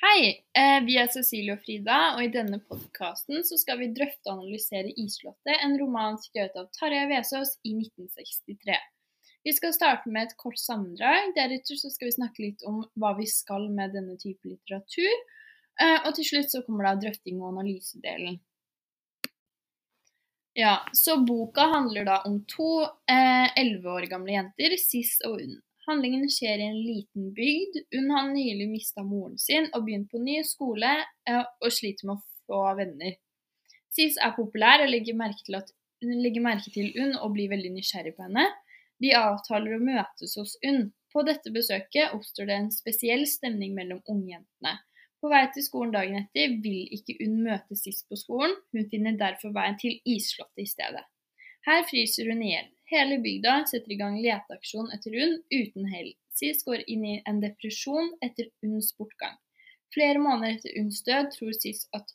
Hei, eh, vi er Cecilie og Frida, og i denne podkasten skal vi drøfte og analysere 'Isslottet', en roman skrevet av Tarjei Vesaas i 1963. Vi skal starte med et kort sammendrag, deretter skal vi snakke litt om hva vi skal med denne type litteratur, eh, og til slutt så kommer da drøfting og analysedelen. Ja, så boka handler da om to elleve eh, år gamle jenter, Sis og Unn. Handlingen skjer i en liten bygd. Hun har nylig mista moren sin og begynt på ny skole eh, og sliter med å få venner. Sis er populær og legger merke til, at, legger merke til Unn og blir veldig nysgjerrig på henne. De avtaler å møtes hos Unn. På dette besøket oppstår det en spesiell stemning mellom ungjentene. På vei til skolen dagen etter vil ikke Unn møte Sis på skolen, hun finner derfor veien til Isslottet i stedet. Her fryser hun i hjel. Hele bygda setter i gang leteaksjon etter Unn uten hell. Sis går inn i en depresjon etter Unns bortgang. Flere måneder etter Unns død tror Sis at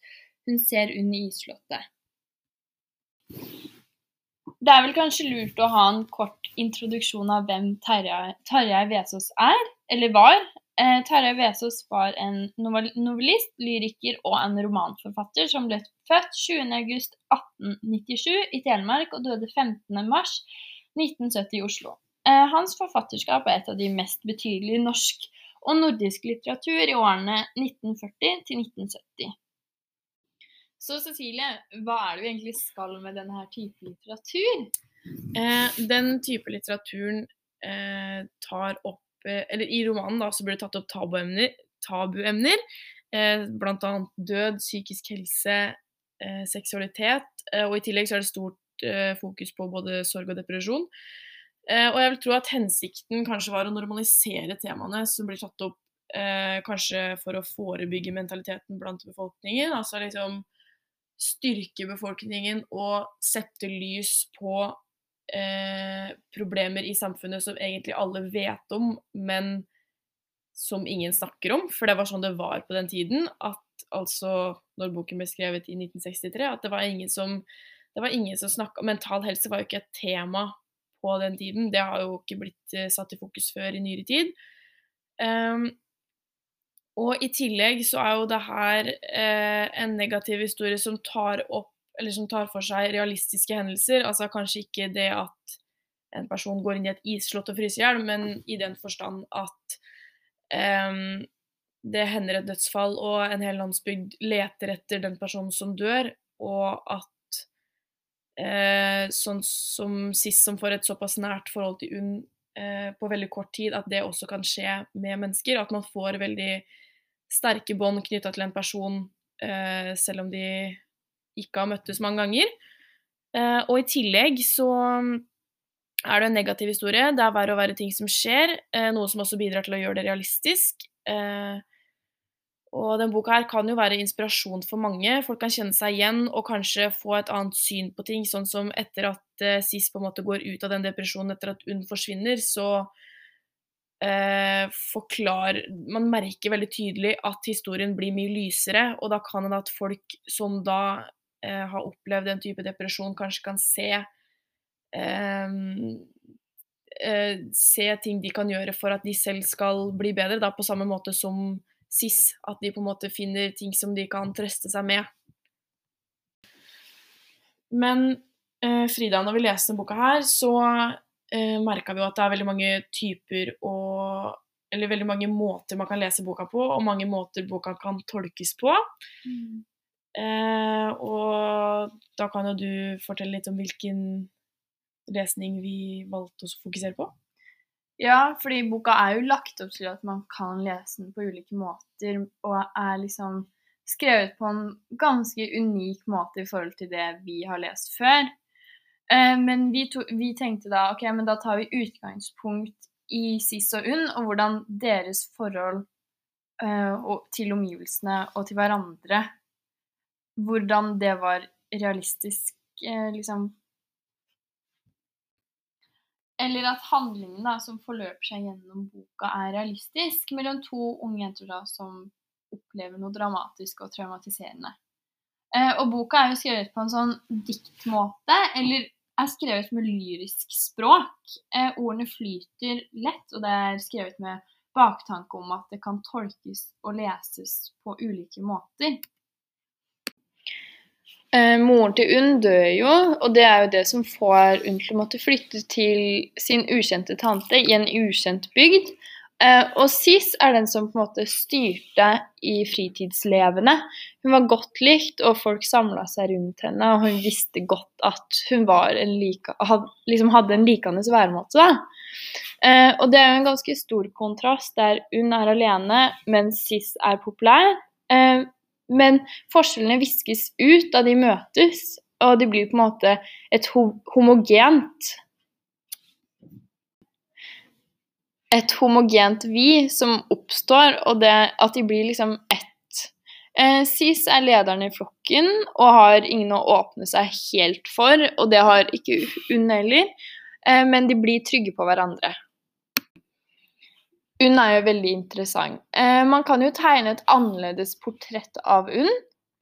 hun ser Unn i isslottet. Det er vel kanskje lurt å ha en kort introduksjon av hvem Tarjei Vesaas er, eller var. Eh, Tarjei Vesaas var en novellist, lyriker og en romanforfatter som ble født 20.8.1897 i Telemark og døde 15.3.1970 i Oslo. Eh, hans forfatterskap er et av de mest betydelige norsk og nordisk litteratur i årene 1940 til 1970. Så Cecilie, hva er det vi egentlig skal med denne her type litteratur? Eh, den type litteraturen eh, tar opp Eller i romanen da, så blir det tatt opp tabuemner, tabuemner eh, bl.a. død, psykisk helse, eh, seksualitet. Eh, og i tillegg så er det stort eh, fokus på både sorg og depresjon. Eh, og jeg vil tro at hensikten kanskje var å normalisere temaene som blir tatt opp, eh, kanskje for å forebygge mentaliteten blant befolkningen. Altså liksom styrke befolkningen og sette lys på eh, problemer i samfunnet som egentlig alle vet om, men som ingen snakker om. For det var sånn det var på den tiden. At altså når boken ble skrevet i 1963, at det var ingen som det var ingen som snakka Mental helse var jo ikke et tema på den tiden. Det har jo ikke blitt uh, satt i fokus før i nyere tid. Um, og i tillegg så er jo det her uh, en negativ historie som tar opp eller som tar for seg realistiske hendelser. Altså kanskje ikke det at en person går inn i et isslott og fryser i hjel, men i den forstand at um, det hender et dødsfall, og en hel landsbygd leter etter den personen som dør, og at uh, sånn som sist, som får et såpass nært forhold til UNN uh, på veldig kort tid, at det også kan skje med mennesker. At man får veldig sterke bånd knytta til en person, uh, selv om de ikke har møttes mange ganger. Eh, og i tillegg så er det en negativ historie. Det er verre og verre ting som skjer, eh, noe som også bidrar til å gjøre det realistisk. Eh, og denne boka her kan jo være inspirasjon for mange. Folk kan kjenne seg igjen og kanskje få et annet syn på ting. Sånn som etter at eh, SIS på en måte går ut av den depresjonen etter at UNN forsvinner, så eh, forklar Man merker veldig tydelig at historien blir mye lysere, og da kan det at folk som da uh, har opplevd den type depresjon, kanskje kan se se ting de kan gjøre for at de selv skal bli bedre, da på samme måte som SIS. At de på en måte finner ting som de kan trøste seg med. Men eh, Frida, når vi leser denne boka her, så eh, merka vi jo at det er veldig mange typer og Eller veldig mange måter man kan lese boka på, og mange måter boka kan tolkes på. Mm. Eh, og da kan jo du fortelle litt om hvilken lesning vi valgte å fokusere på. Ja, fordi boka er jo lagt opp til at man kan lese den på ulike måter, og er liksom skrevet på en ganske unik måte i forhold til det vi har lest før. Eh, men vi, to, vi tenkte da ok, men da tar vi utgangspunkt i Sis og Unn, og hvordan deres forhold uh, til omgivelsene og til hverandre Hvordan det var realistisk, uh, liksom eller at handlingen da, som forløper seg gjennom boka, er realistisk mellom to unge jenter da, som opplever noe dramatisk og traumatiserende. Eh, og boka er jo skrevet på en sånn diktmåte, eller er skrevet med lyrisk språk. Eh, ordene flyter lett, og det er skrevet med baktanke om at det kan tolkes og leses på ulike måter. Eh, moren til Unn dør jo, og det er jo det som får Unn til å måtte flytte til sin ukjente tante i en ukjent bygd. Eh, og Sis er den som på en måte styrte i fritidslevene. Hun var godt likt, og folk samla seg rundt henne, og hun visste godt at hun like, had, liksom hadde en likende væremåte. Eh, og det er jo en ganske stor kontrast der Unn er alene, mens Sis er populær. Eh, men forskjellene viskes ut da de møtes, og de blir på en måte et homogent Et homogent vi som oppstår, og det at de blir liksom ett. Eh, Sis er lederen i flokken og har ingen å åpne seg helt for, og det har ikke Unn heller, eh, men de blir trygge på hverandre. Unn er jo veldig interessant. Eh, man kan jo tegne et annerledes portrett av Unn.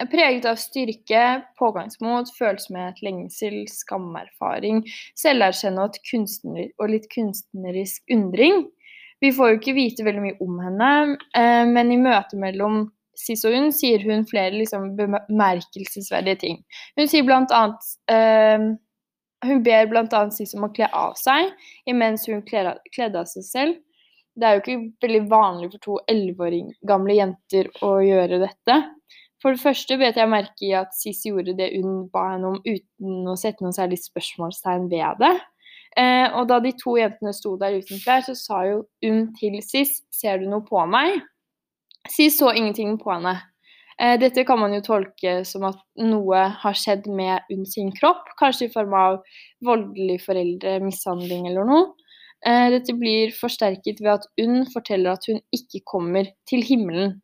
Preget av styrke, pågangsmot, følsomhet, lengsel, skamerfaring, selverkjenne og litt kunstnerisk undring. Vi får jo ikke vite veldig mye om henne, eh, men i møtet mellom Sis og Unn sier hun flere liksom, bemerkelsesverdige ting. Hun sier blant annet eh, Hun ber bl.a. Sis om å kle av seg imens hun kledde av seg selv det er jo ikke veldig vanlig for to elleveåring år gamle jenter å gjøre dette. For det første bet jeg merke i at Sis gjorde det hun ba henne om uten å sette noen særlig spørsmålstegn ved det. Eh, og da de to jentene sto der uten klær, så sa jo hun til Sis 'Ser du noe på meg?' Sis så ingenting på henne. Eh, dette kan man jo tolke som at noe har skjedd med hun sin kropp, kanskje i form av voldelig foreldremishandling eller noe. Eh, dette blir forsterket ved at Unn forteller at hun ikke kommer til himmelen.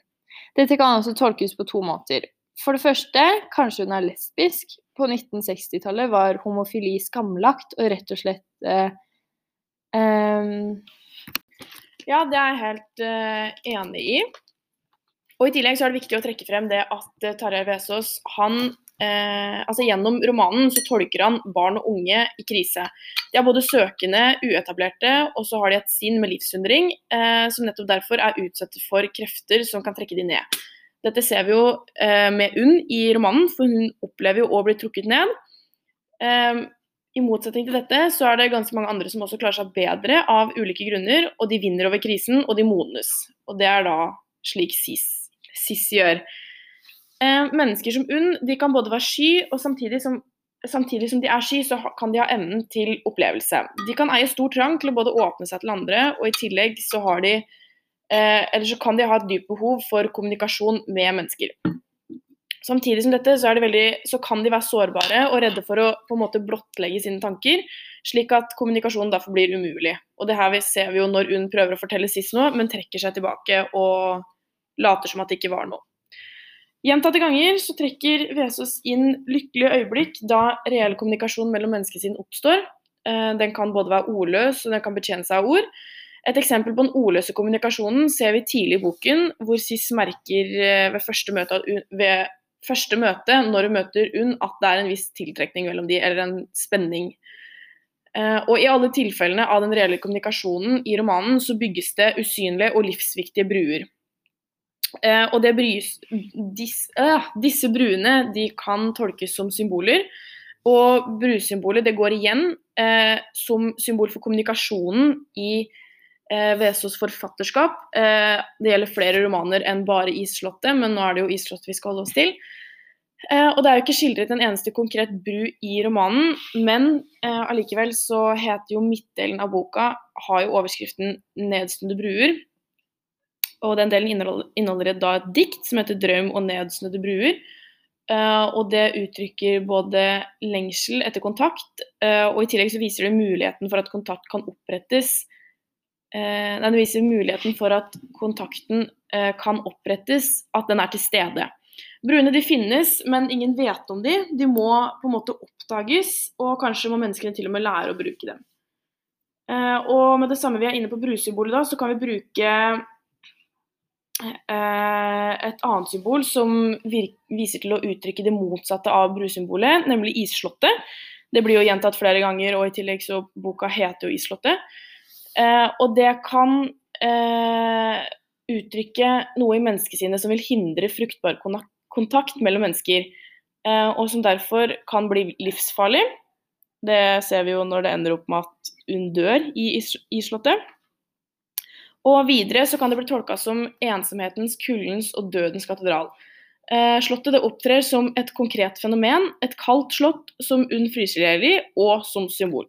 Dette kan altså tolkes på to måter. For det første, kanskje hun er lesbisk. På 1960-tallet var homofili skamlagt og rett og slett eh, um... Ja, det er jeg helt uh, enig i. Og I tillegg så er det viktig å trekke frem det at uh, Tarjei Vesaas han eh, altså Gjennom romanen så tolker han barn og unge i krise. De er både søkende, uetablerte, og så har de et sinn med livsundring, eh, som nettopp derfor er utsatt for krefter som kan trekke de ned. Dette ser vi jo eh, med Unn i romanen, for hun opplever jo å bli trukket ned. Eh, I motsetning til dette så er det ganske mange andre som også klarer seg bedre av ulike grunner, og de vinner over krisen, og de modnes. Og det er da slik SIS, SIS gjør. Eh, mennesker som Unn de kan både være sky, og samtidig som, samtidig som de er sky, så kan de ha evnen til opplevelse. De kan eie stor trang til å både åpne seg til andre, og i tillegg så har de eh, Eller så kan de ha et dypt behov for kommunikasjon med mennesker. Samtidig som dette, så, veldig, så, kan de være sårbare og redde for å på en måte blottlegge sine tanker, slik at kommunikasjonen derfor blir umulig. Og det her ser vi jo når Unn prøver å fortelle sist noe, men trekker seg tilbake og later som at det ikke var noe. Gjentatte ganger så trekker Vesaas inn lykkelige øyeblikk da reell kommunikasjon mellom menneskesinn oppstår. Eh, den kan både være ordløs og den kan betjene seg av ord. Et eksempel på den ordløse kommunikasjonen ser vi tidlig i boken, hvor Siss merker eh, ved første møte, ved første møte når hun møter Unn, at det er en viss tiltrekning mellom de, eller en spenning. Eh, og I alle tilfellene av den reelle kommunikasjonen i romanen så bygges det usynlige og livsviktige bruer. Eh, og brys, dis, øh, disse bruene de kan tolkes som symboler. Og brusymbolet det går igjen eh, som symbol for kommunikasjonen i Vesaas forfatterskap. Det gjelder flere romaner enn bare 'Isslottet', men nå er det jo 'Isslottet' vi skal holde oss til. Og Det er jo ikke skildret en eneste konkret bru i romanen, men allikevel så heter jo midtdelen av boka har jo overskriften 'Nedstående bruer'. Og den delen inneholder, da et dikt som heter 'Drøm og nedsnødde bruer'. Uh, og det uttrykker både lengsel etter kontakt, uh, og i tillegg så viser det muligheten for at kontakt kan opprettes uh, Nei, det viser muligheten for at kontakten kan opprettes, at den er til stede. Bruene de finnes, men ingen vet om de. De må på en måte oppdages, og kanskje må menneskene til og med lære å bruke dem. og med det samme vi er inne på brusymbolet, da, så kan vi bruke et annet symbol som viser til å uttrykke det motsatte av brusymbolet, nemlig isslottet. Det blir jo gjentatt flere ganger, og i tillegg så boka heter jo 'Isslottet'. Eh, og det kan eh, uttrykke noe i menneskesinnet som vil hindre fruktbar kontakt mellom mennesker, eh, og som derfor kan bli livsfarlig. Det ser vi jo når det ender opp med at hun dør i is- isslottet. Og videre så kan det bli tolka som ensomhetens, kuldens og dødens katedral. Eh, slottet det opptrer som et konkret fenomen, et kaldt slott som UNN fryser i og som symbol.